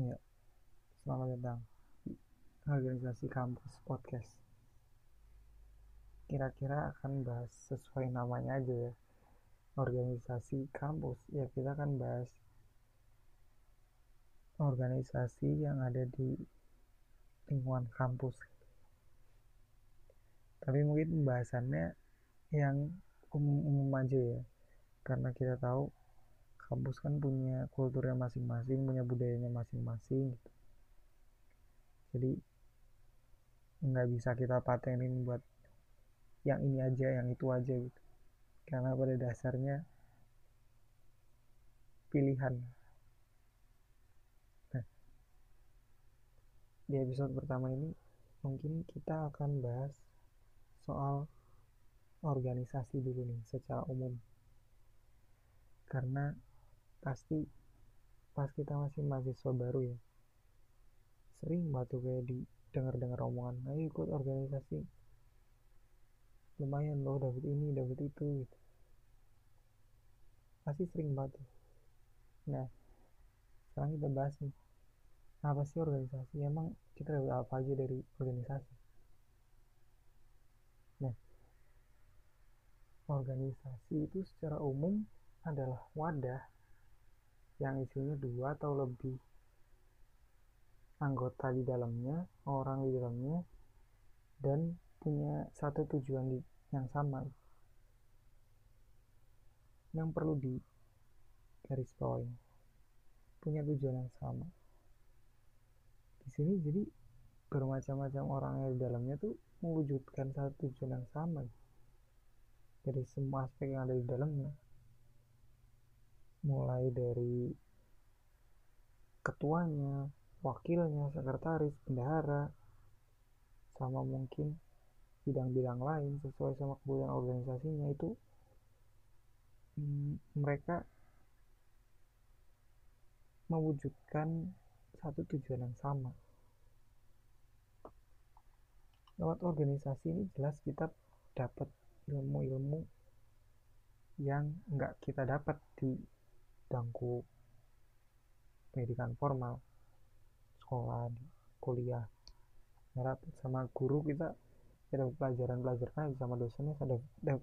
Ya, selamat datang organisasi kampus podcast. Kira-kira akan bahas sesuai namanya aja ya. Organisasi kampus, ya kita akan bahas organisasi yang ada di lingkungan kampus. Tapi mungkin pembahasannya yang umum-umum aja ya. Karena kita tahu kampus kan punya kulturnya masing-masing, punya budayanya masing-masing gitu. Jadi nggak bisa kita patenin buat yang ini aja, yang itu aja gitu. Karena pada dasarnya pilihan. Nah, di episode pertama ini mungkin kita akan bahas soal organisasi dulu nih secara umum. Karena pasti pas kita masih mahasiswa baru ya sering tuh kayak di dengar-dengar omongan ayo ikut organisasi. Lumayan loh dapat ini dapat itu gitu. Pasti sering tuh. nah sekarang kita bahas nih apa sih organisasi? Emang kita dapat apa aja dari organisasi? Nah organisasi itu secara umum adalah wadah yang isinya dua atau lebih anggota di dalamnya, orang di dalamnya, dan punya satu tujuan yang sama. Yang perlu di garis bawah punya tujuan yang sama. Di sini jadi bermacam-macam orang yang di dalamnya tuh mewujudkan satu tujuan yang sama dari semua aspek yang ada di dalamnya mulai dari ketuanya, wakilnya, sekretaris, bendahara, sama mungkin bidang-bidang lain sesuai sama kebutuhan organisasinya itu hmm, mereka mewujudkan satu tujuan yang sama. Lewat organisasi ini jelas kita dapat ilmu-ilmu yang nggak kita dapat di bangku pendidikan formal sekolah kuliah. Ya, sama guru kita kita pelajaran-pelajaran aja sama dosennya ada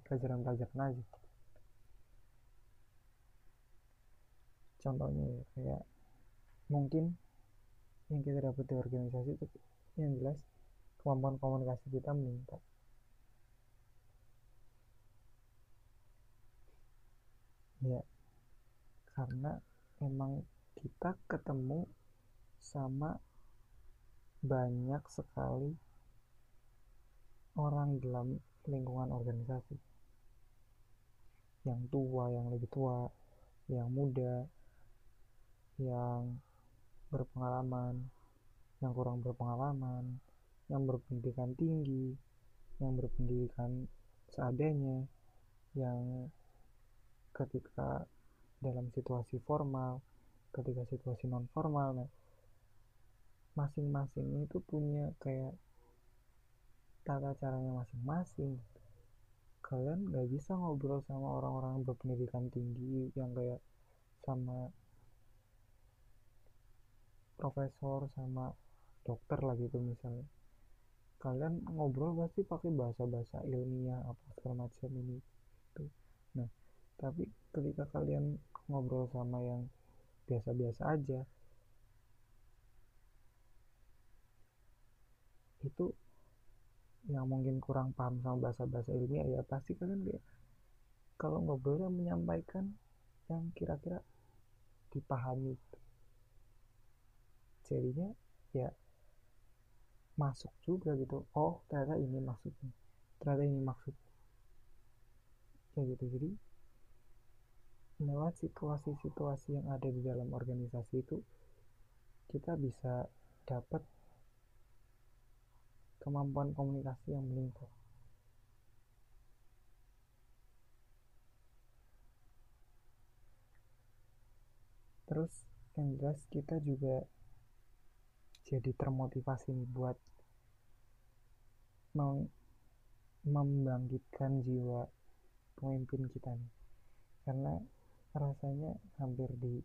pelajaran-pelajaran aja. Contohnya ya kayak mungkin yang kita dapat di organisasi itu yang jelas kemampuan komunikasi kita meningkat. Ya karena emang kita ketemu sama banyak sekali orang dalam lingkungan organisasi. Yang tua, yang lebih tua, yang muda, yang berpengalaman, yang kurang berpengalaman, yang berpendidikan tinggi, yang berpendidikan seadanya, yang ketika dalam situasi formal ketika situasi non formal nah masing-masing itu punya kayak tata caranya masing-masing. Kalian nggak bisa ngobrol sama orang-orang berpendidikan tinggi yang kayak sama profesor sama dokter lah gitu misalnya. Kalian ngobrol pasti pakai bahasa-bahasa ilmiah apa segala macam ini tapi ketika kalian ngobrol sama yang biasa-biasa aja itu yang mungkin kurang paham sama bahasa-bahasa ilmiah ya pasti kalian kayak kalau yang menyampaikan yang kira-kira dipahami jadinya ya masuk juga gitu. Oh ternyata ini maksudnya ternyata ini maksud. Kayak gitu. Jadi lewat situasi-situasi yang ada di dalam organisasi itu kita bisa dapat kemampuan komunikasi yang meningkat terus yang jelas kita juga jadi termotivasi nih buat membangkitkan jiwa pemimpin kita karena rasanya hampir di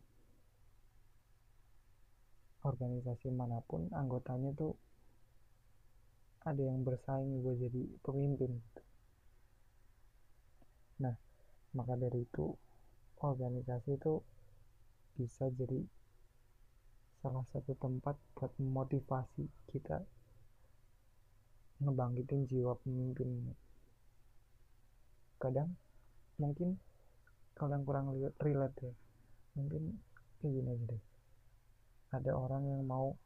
organisasi mana pun anggotanya tuh ada yang bersaing buat jadi pemimpin. Nah maka dari itu organisasi itu bisa jadi salah satu tempat buat memotivasi kita ngebangkitin jiwa pemimpin kadang mungkin kalian kurang relate ya. Mungkin kayak gini aja deh. Ada orang yang mau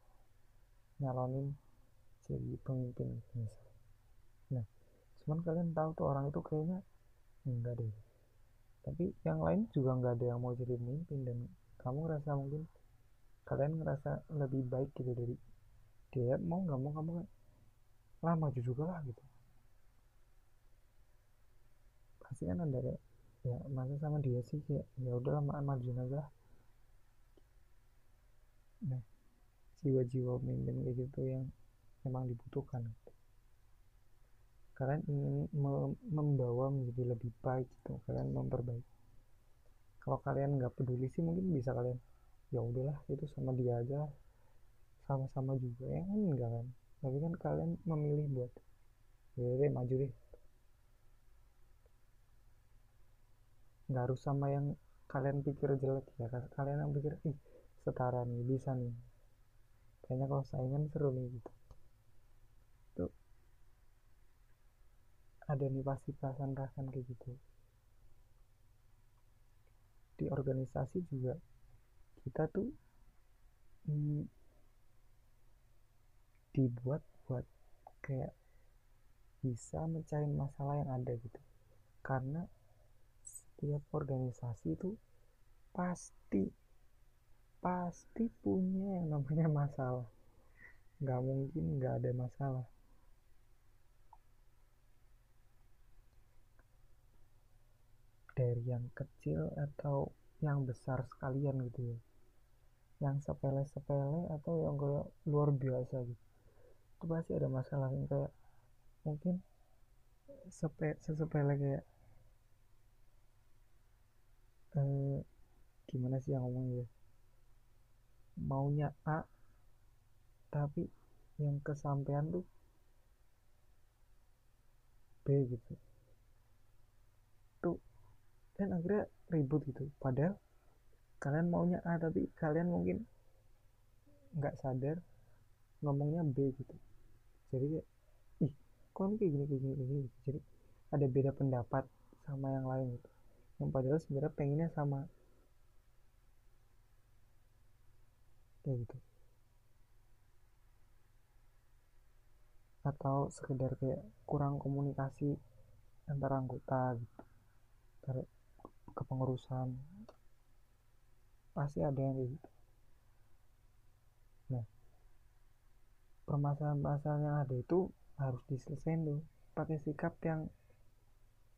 nyalonin jadi pemimpin misal. Nah cuman kalian tahu tuh orang itu kayaknya enggak deh. Tapi yang lain juga nggak ada yang mau jadi pemimpin dan kamu ngerasa mungkin kalian ngerasa lebih baik gitu dari dia. Mau nggak mau kamu lah maju juga lah gitu. Pasti kan ada ya masa sama dia sih kayak ya udahlah majuin aja. Lah nah jiwa-jiwa pemimpin kayak gitu yang memang dibutuhkan. Kalian ingin membawa menjadi lebih baik gitu kalian memperbaiki. Kalau kalian nggak peduli sih mungkin bisa kalian ya udahlah itu sama dia aja sama-sama juga ya kan enggak kan? Tapi kan kalian memilih buat ya deh maju deh nggak harus sama yang kalian pikir jelek ya. Kalian yang pikir ih setara nih bisa nih. Kayaknya kalau saingan seru nih gitu. Tuh. Ada nih pasti perasaan-perasaan kayak gitu. Di organisasi juga kita tuh hmm, dibuat buat kayak bisa mencari masalah yang ada gitu. Karena setiap organisasi itu pasti pasti punya yang namanya masalah. Nggak mungkin nggak ada masalah. Dari yang kecil atau yang besar sekalian gitu ya. Yang sepele-sepele atau yang kayak luar biasa gitu. Itu pasti ada masalah yang kayak mungkin sepe, sesepele kayak eh, gimana sih yang ngomongnya ya? Maunya A tapi yang kesampaian tuh B gitu. Tuh kan akhirnya ribut gitu. Padahal kalian maunya A tapi kalian mungkin nggak sadar ngomongnya B gitu. Jadi ih kok kayak gini kayak gini kayak gini? Jadi ada beda pendapat sama yang lain gitu yang padahal sebenarnya pengennya sama. Kayak gitu. Atau sekedar kayak kurang komunikasi antara anggota gitu. Dari kepengurusan. Pasti ada yang kayak gitu. Nah permasalahan-permasalahan yang ada itu harus diselesaikan tuh. Pakai sikap yang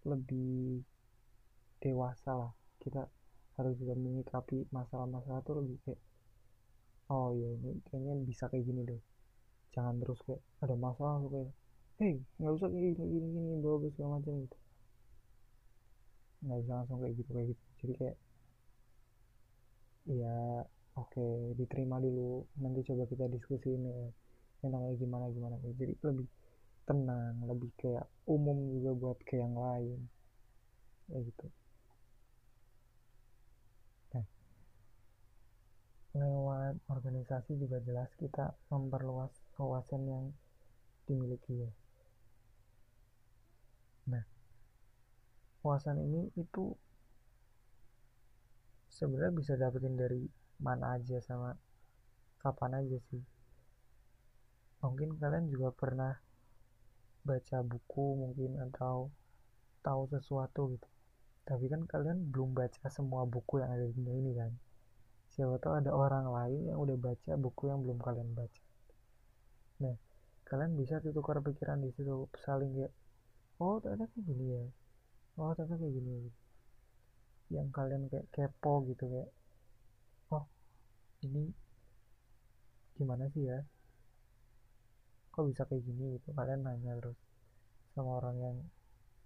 lebih dewasa lah. Kita harus juga menyikapi masalah-masalah tuh lebih kayak oh iya ini kayaknya bisa kayak gini deh. Jangan terus kayak ada masalah kayak hei nggak usah kayak gini gini gini bawa segala macam gitu. Nggak bisa langsung kayak gitu kayak gitu. Jadi kayak ya oke okay, diterima dulu. Nanti coba kita diskusi ini ya tentang kayak gimana gimana. Jadi lebih tenang lebih kayak umum juga buat ke yang lain. Kayak gitu lewat organisasi juga jelas kita memperluas wawasan yang dimiliki ya. Nah wawasan ini itu sebenarnya bisa dapetin dari mana aja sama kapan aja sih. Mungkin kalian juga pernah baca buku mungkin atau tahu sesuatu gitu. Tapi kan kalian belum baca semua buku yang ada di dunia ini kan siapa tahu ada orang lain yang udah baca buku yang belum kalian baca. Nah kalian bisa tukar pikiran di situ saling kayak oh ternyata kayak gini ya. Oh ternyata kayak gini ya. yang kalian kayak kepo gitu kayak oh ini gimana sih ya? Kok bisa kayak gini? Gitu. Kalian nanya terus sama orang yang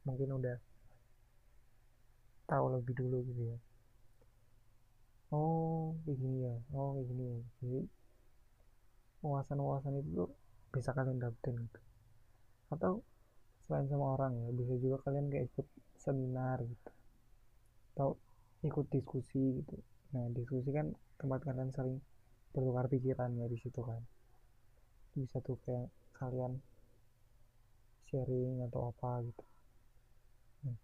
mungkin udah tahu lebih dulu gitu ya oh kayak gini ya. Oh kayak gini ya. Jadi wawasan-wawasan itu tuh bisa kalian dapetin gitu. Atau selain sama orang ya bisa juga kalian kayak ikut seminar gitu. Atau ikut diskusi gitu. Nah diskusi kan tempat kalian saling bertukar pikiran ya di situ kan. Bisa tuh kayak kalian sharing atau apa gitu. Nah,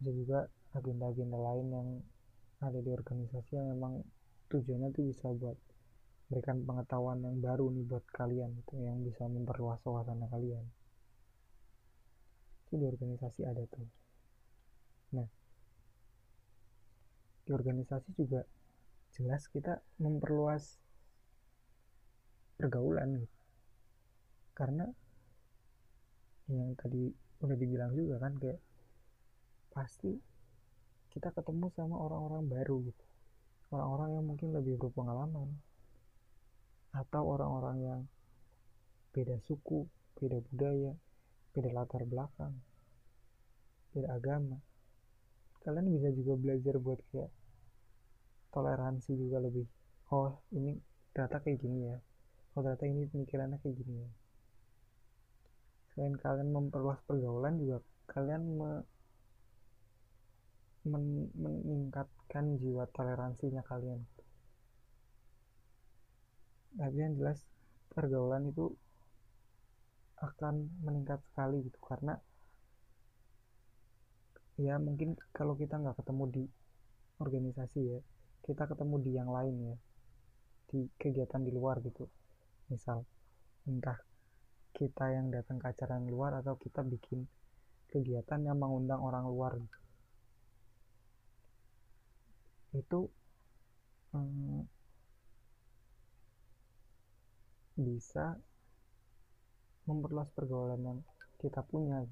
bisa juga agenda-agenda lain yang ada di organisasi yang memang tujuannya tuh bisa buat berikan pengetahuan yang baru nih buat kalian itu yang bisa memperluas wawasan kalian. Itu di organisasi ada tuh. Nah di organisasi juga jelas kita memperluas pergaulan gitu karena yang tadi udah dibilang juga kan kayak pasti kita ketemu sama orang-orang baru gitu. Orang-orang yang mungkin lebih berpengalaman. Atau orang-orang yang beda suku beda budaya beda latar belakang beda agama. Kalian bisa juga belajar buat kayak toleransi juga lebih oh ini ternyata kayak gini ya. Oh ternyata ini pemikirannya kayak gini ya. Selain kalian memperluas pergaulan juga kalian men, meningkatkan jiwa toleransinya kalian tapi yang jelas pergaulan itu akan meningkat sekali gitu karena ya mungkin kalau kita nggak ketemu di organisasi ya kita ketemu di yang lain ya di kegiatan di luar gitu misal entah kita yang datang ke acara yang luar atau kita bikin kegiatan yang mengundang orang luar gitu. Itu hmm, bisa memperluas pergaulan yang kita punya.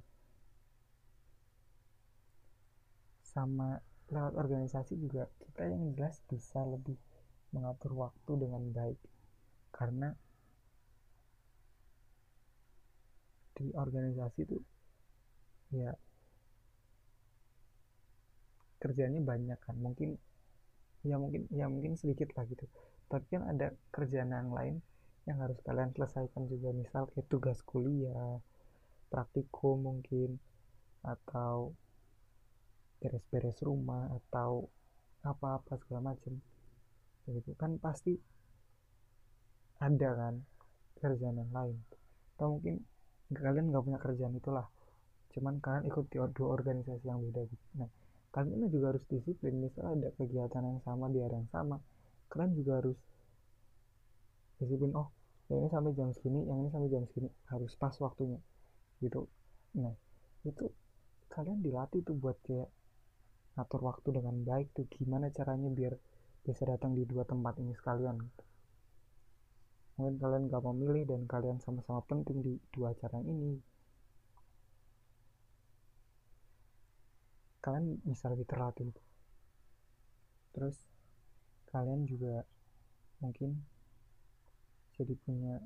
Sama lewat organisasi juga kita yang jelas bisa lebih mengatur waktu dengan baik. Karena di organisasi itu ya kerjanya banyak kan. Mungkin ya mungkin ya mungkin sedikit lah gitu. Tapi kan ada kerjaan yang lain yang harus kalian selesaikan juga. Misal kayak tugas kuliah praktikum mungkin atau beres-beres rumah atau apa-apa segala macam gitu. Kan pasti ada kan kerjaan yang lain. Atau mungkin kalian nggak punya kerjaan itulah. Cuman kalian ikut di dua organisasi yang beda gitu. Nah kalian juga harus disiplin misal ada kegiatan yang sama di area yang sama kalian juga harus disiplin oh yang ini sampai jam segini yang ini sampai jam segini harus pas waktunya gitu. Nah itu kalian dilatih tuh buat kayak ngatur waktu dengan baik tuh gimana caranya biar bisa datang di dua tempat ini sekalian. Mungkin kalian gak memilih dan kalian sama-sama penting di dua acara ini kalian bisa lebih terlatih terus kalian juga mungkin jadi punya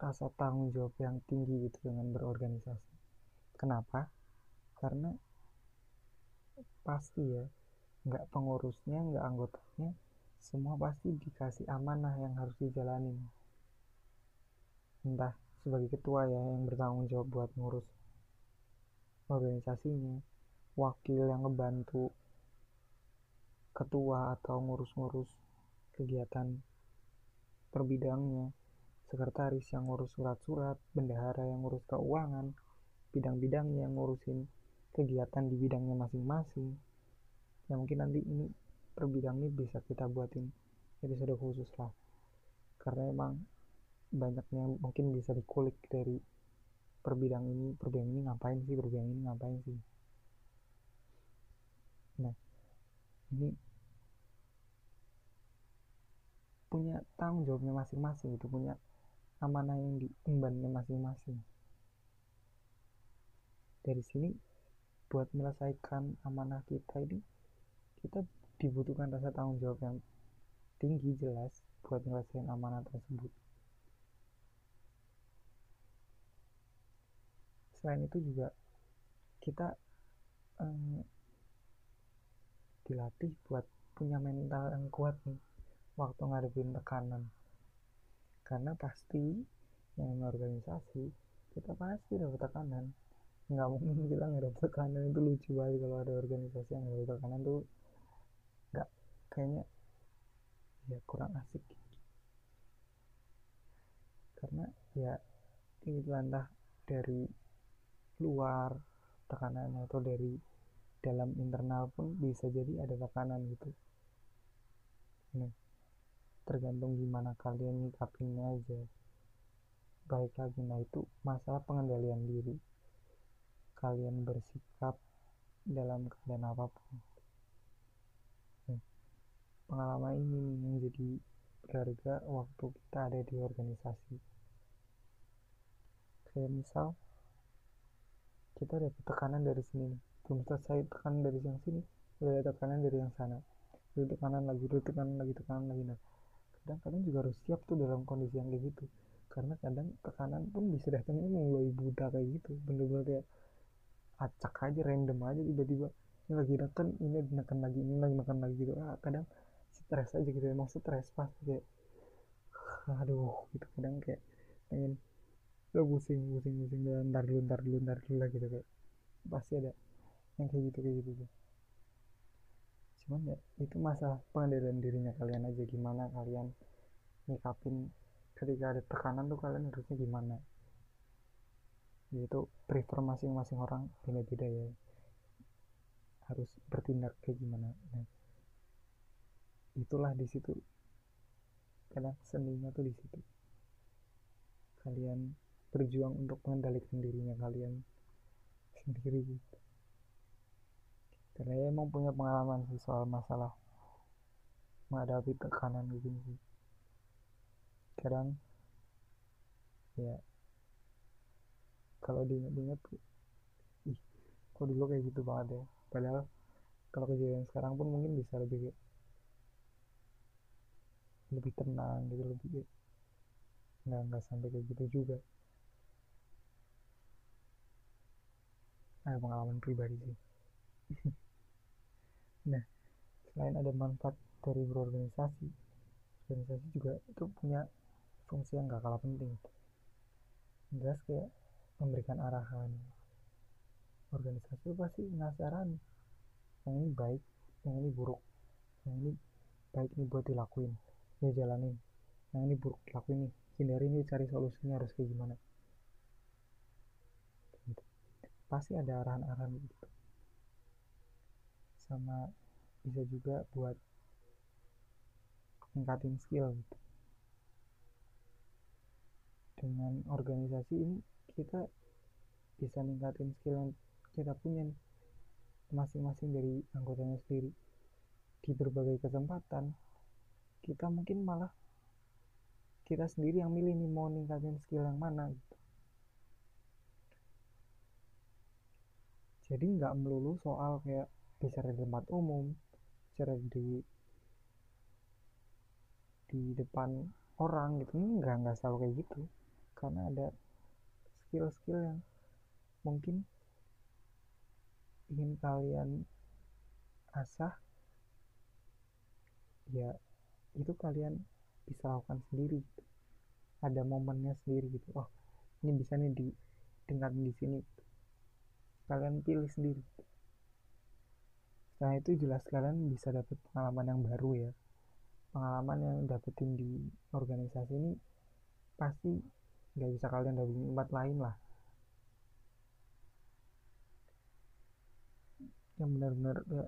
rasa tanggung jawab yang tinggi gitu dengan berorganisasi. Kenapa? Karena pasti ya nggak pengurusnya nggak anggotanya semua pasti dikasih amanah yang harus dijalani entah sebagai ketua ya yang bertanggung jawab buat ngurus organisasinya wakil yang ngebantu ketua atau ngurus-ngurus kegiatan per bidangnya sekretaris yang ngurus surat-surat bendahara yang ngurus keuangan bidang-bidangnya yang ngurusin kegiatan di bidangnya masing-masing. Ya mungkin nanti ini per bidang ini bisa kita buatin episode khusus lah. Karena emang banyaknya mungkin bisa dikulik dari per bidang ini per bidang ini ngapain sih per bidang ini ngapain sih nah ini punya tanggung jawabnya masing-masing itu punya amanah yang diembannya masing-masing. Dari sini buat menyelesaikan amanah kita ini kita dibutuhkan rasa tanggung jawab yang tinggi jelas buat menyelesaikan amanah tersebut. Selain itu juga kita eh, dilatih buat punya mental yang kuat nih waktu ngadepin tekanan. Karena pasti yang organisasi kita pasti dapat tekanan. Nggak mungkin kita nggak dapat tekanan itu lucu banget kalau ada organisasi yang dapat tekanan tuh nggak kayaknya ya kurang asik. Karena ya itu entah dari luar tekanan atau dari dalam internal pun bisa jadi ada tekanan gitu. Nah, tergantung gimana kalian nyikapinnya aja. Baik lagi nah itu masalah pengendalian diri. Kalian bersikap dalam keadaan apa pun. Nah, pengalaman ini nih yang jadi berharga waktu kita ada di organisasi. Kayak misal kita ada tekanan dari sini nih belum selesai tekanan dari yang sini udah ada tekanan dari yang sana. Udah tekanan lagi udah tekanan lagi tekanan lagi. Nah kadang kalian juga harus siap tuh dalam kondisi yang kayak gitu. Karena kadang tekanan pun bisa datangnya mulai budak kayak gitu. Bener-bener kayak acak aja random aja tiba-tiba. Ini lagi neken ini neken lagi ini lagi lagi gitu. Ah kadang stres aja gitu. Emang stres pas kayak aduh gitu. Kadang kayak pengen lo pusing pusing pusing dan ntar dulu ntar dulu ntar dulu lah gitu kayak. Pasti ada yang kayak gitu kayak gitu cuman ya itu masalah pengendalian dirinya kalian aja. Gimana kalian nyikapin ketika ada tekanan tuh kalian harusnya gimana? Yaitu prefer masing-masing orang beda-beda ya. Harus bertindak kayak gimana. Nah, itulah di situ. Kadang seninya tuh di situ. Kalian berjuang untuk mengendalikan dirinya kalian sendiri gitu karena ya emang punya pengalaman sih soal masalah menghadapi tekanan gitu sih. Kadang ya kalau diinget-inget ih kok dulu kayak gitu banget ya. Padahal kalau kejadian sekarang pun mungkin bisa lebih lebih tenang gitu lebih nggak nggak sampai kayak gitu juga. Ada pengalaman pribadi sih nah selain ada manfaat dari berorganisasi organisasi juga itu punya fungsi yang gak kalah penting. Jelas kayak memberikan arahan. Organisasi pasti ngasih arahan. Yang ini baik yang ini buruk. Yang ini baik ini buat dilakuin ya jalanin. Yang ini buruk dilakuin nih. Hindari ini cari solusinya harus kayak gimana. Gitu. pasti ada arahan-arahan gitu sama bisa juga buat ningkatin skill gitu. Dengan organisasi ini kita bisa ningkatin skill yang kita punya masing-masing dari anggotanya sendiri. Di berbagai kesempatan kita mungkin malah kita sendiri yang milih nih mau ningkatin skill yang mana gitu. Jadi nggak melulu soal kayak bicara di tempat umum bicara di di depan orang gitu. Nggak nggak selalu kayak gitu. Karena ada skill-skill yang mungkin ingin kalian asah ya itu kalian bisa lakukan sendiri. Gitu. ada momennya sendiri gitu. Oh ini bisa nih di tingkat di sini. Kalian pilih sendiri setelah itu jelas kalian bisa dapat pengalaman yang baru ya. Pengalaman yang dapetin di organisasi ini pasti nggak bisa kalian dapetin tempat lain lah. Yang benar-benar ya,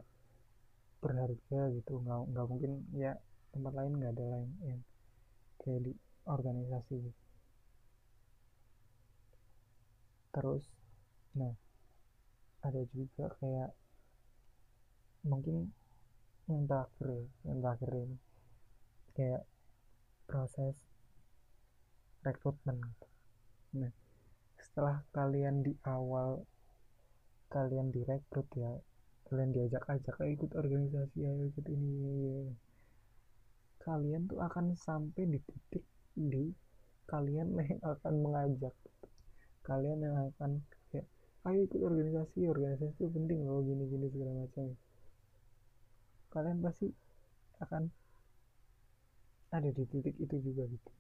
berharga gitu. Nggak nggak mungkin ya tempat lain nggak ada lain yang kayak di organisasi. Gitu. terus nah ada juga kayak mungkin yang terakhir ya, yang terakhir ini. Kayak proses rekrutmen. Nah setelah kalian di awal kalian direkrut ya kalian diajak-ajak ikut organisasi ya ikut ini kalian tuh akan sampai di titik di kalian yang akan mengajak. Kalian yang akan kayak ayo ikut organisasi organisasi itu penting loh gini gini segala macam kalian pasti akan ada di titik itu juga gitu.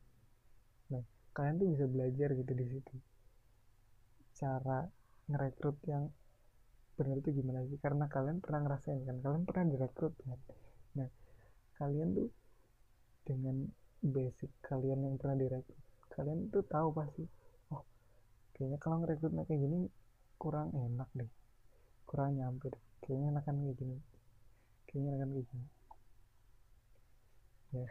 Nah kalian tuh bisa belajar gitu di situ. Cara ngerekrut yang benar itu gimana sih? Karena kalian pernah ngerasain kan? Kalian pernah direkrut kan? Nah kalian tuh dengan basic kalian yang pernah direkrut kalian tuh tahu pasti oh kayaknya kalau ngerekrut kayak gini kurang enak deh. Kurang nyampe deh. Kayaknya enakan kayak gini kayaknya kayak gini ya.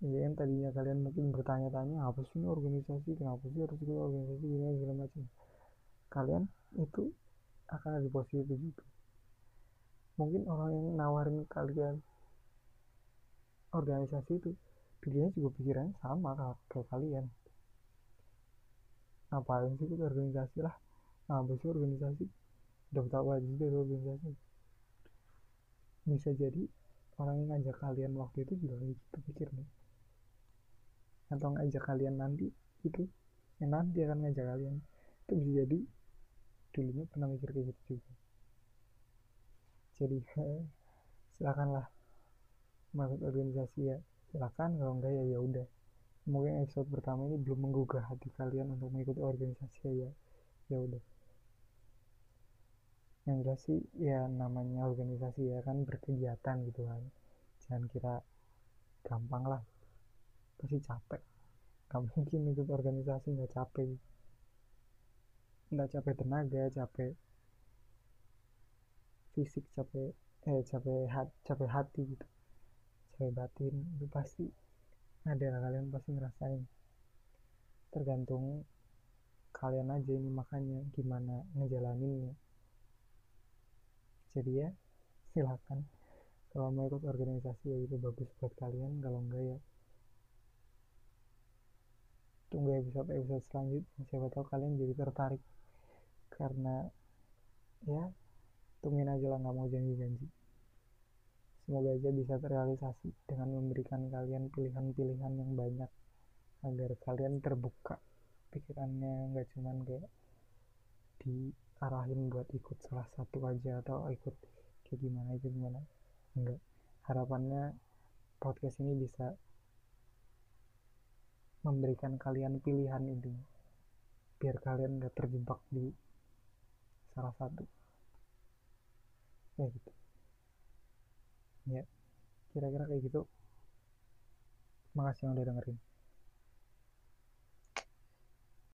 Iya yang tadinya kalian mungkin bertanya-tanya apa sih ini organisasi? Kenapa sih harus ikut organisasi? Gini segala macam. Kalian itu akan ada di posisi itu juga. Mungkin orang yang nawarin kalian organisasi itu pilihnya juga pikirannya sama kayak kalian. Ngapain sih ikut organisasi lah? Apa sih organisasi? Dapat apa aja dari organisasi bisa jadi orang yang ngajak kalian waktu itu juga gitu pikirnya. Atau ngajak kalian nanti itu yang nanti akan ngajak kalian. Itu bisa jadi dulunya pernah mikir kayak gitu juga. Jadi silakanlah masuk organisasi ya. Silakan kalau enggak ya ya udah. Mungkin episode pertama ini belum menggugah hati kalian untuk mengikuti organisasi ya. Ya udah yang jelas sih ya namanya organisasi ya kan berkegiatan gitu kan. Jangan kira gampang lah. Pasti capek. Gak mungkin ikut organisasi nggak capek. Nggak capek tenaga capek fisik capek eh capek hati capek hati gitu. Capek batin itu pasti ada kalian pasti ngerasain. Tergantung kalian aja ini makanya gimana ngejalaninnya jadi ya silakan. Kalau mau ikut organisasi ya itu bagus buat kalian kalau enggak ya. Tunggu episode episode selanjutnya siapa tahu kalian jadi tertarik. Karena ya tungguin aja lah nggak mau janji-janji. Semoga aja bisa terrealisasi dengan memberikan kalian pilihan-pilihan yang banyak agar kalian terbuka pikirannya nggak cuman kayak diarahin buat ikut salah satu aja atau ikut kayak gimana itu gimana? Enggak. Harapannya podcast ini bisa memberikan kalian pilihan itu biar kalian gak terjebak di salah satu. Kayak gitu. Ya kira-kira kayak gitu. Makasih yang udah dengerin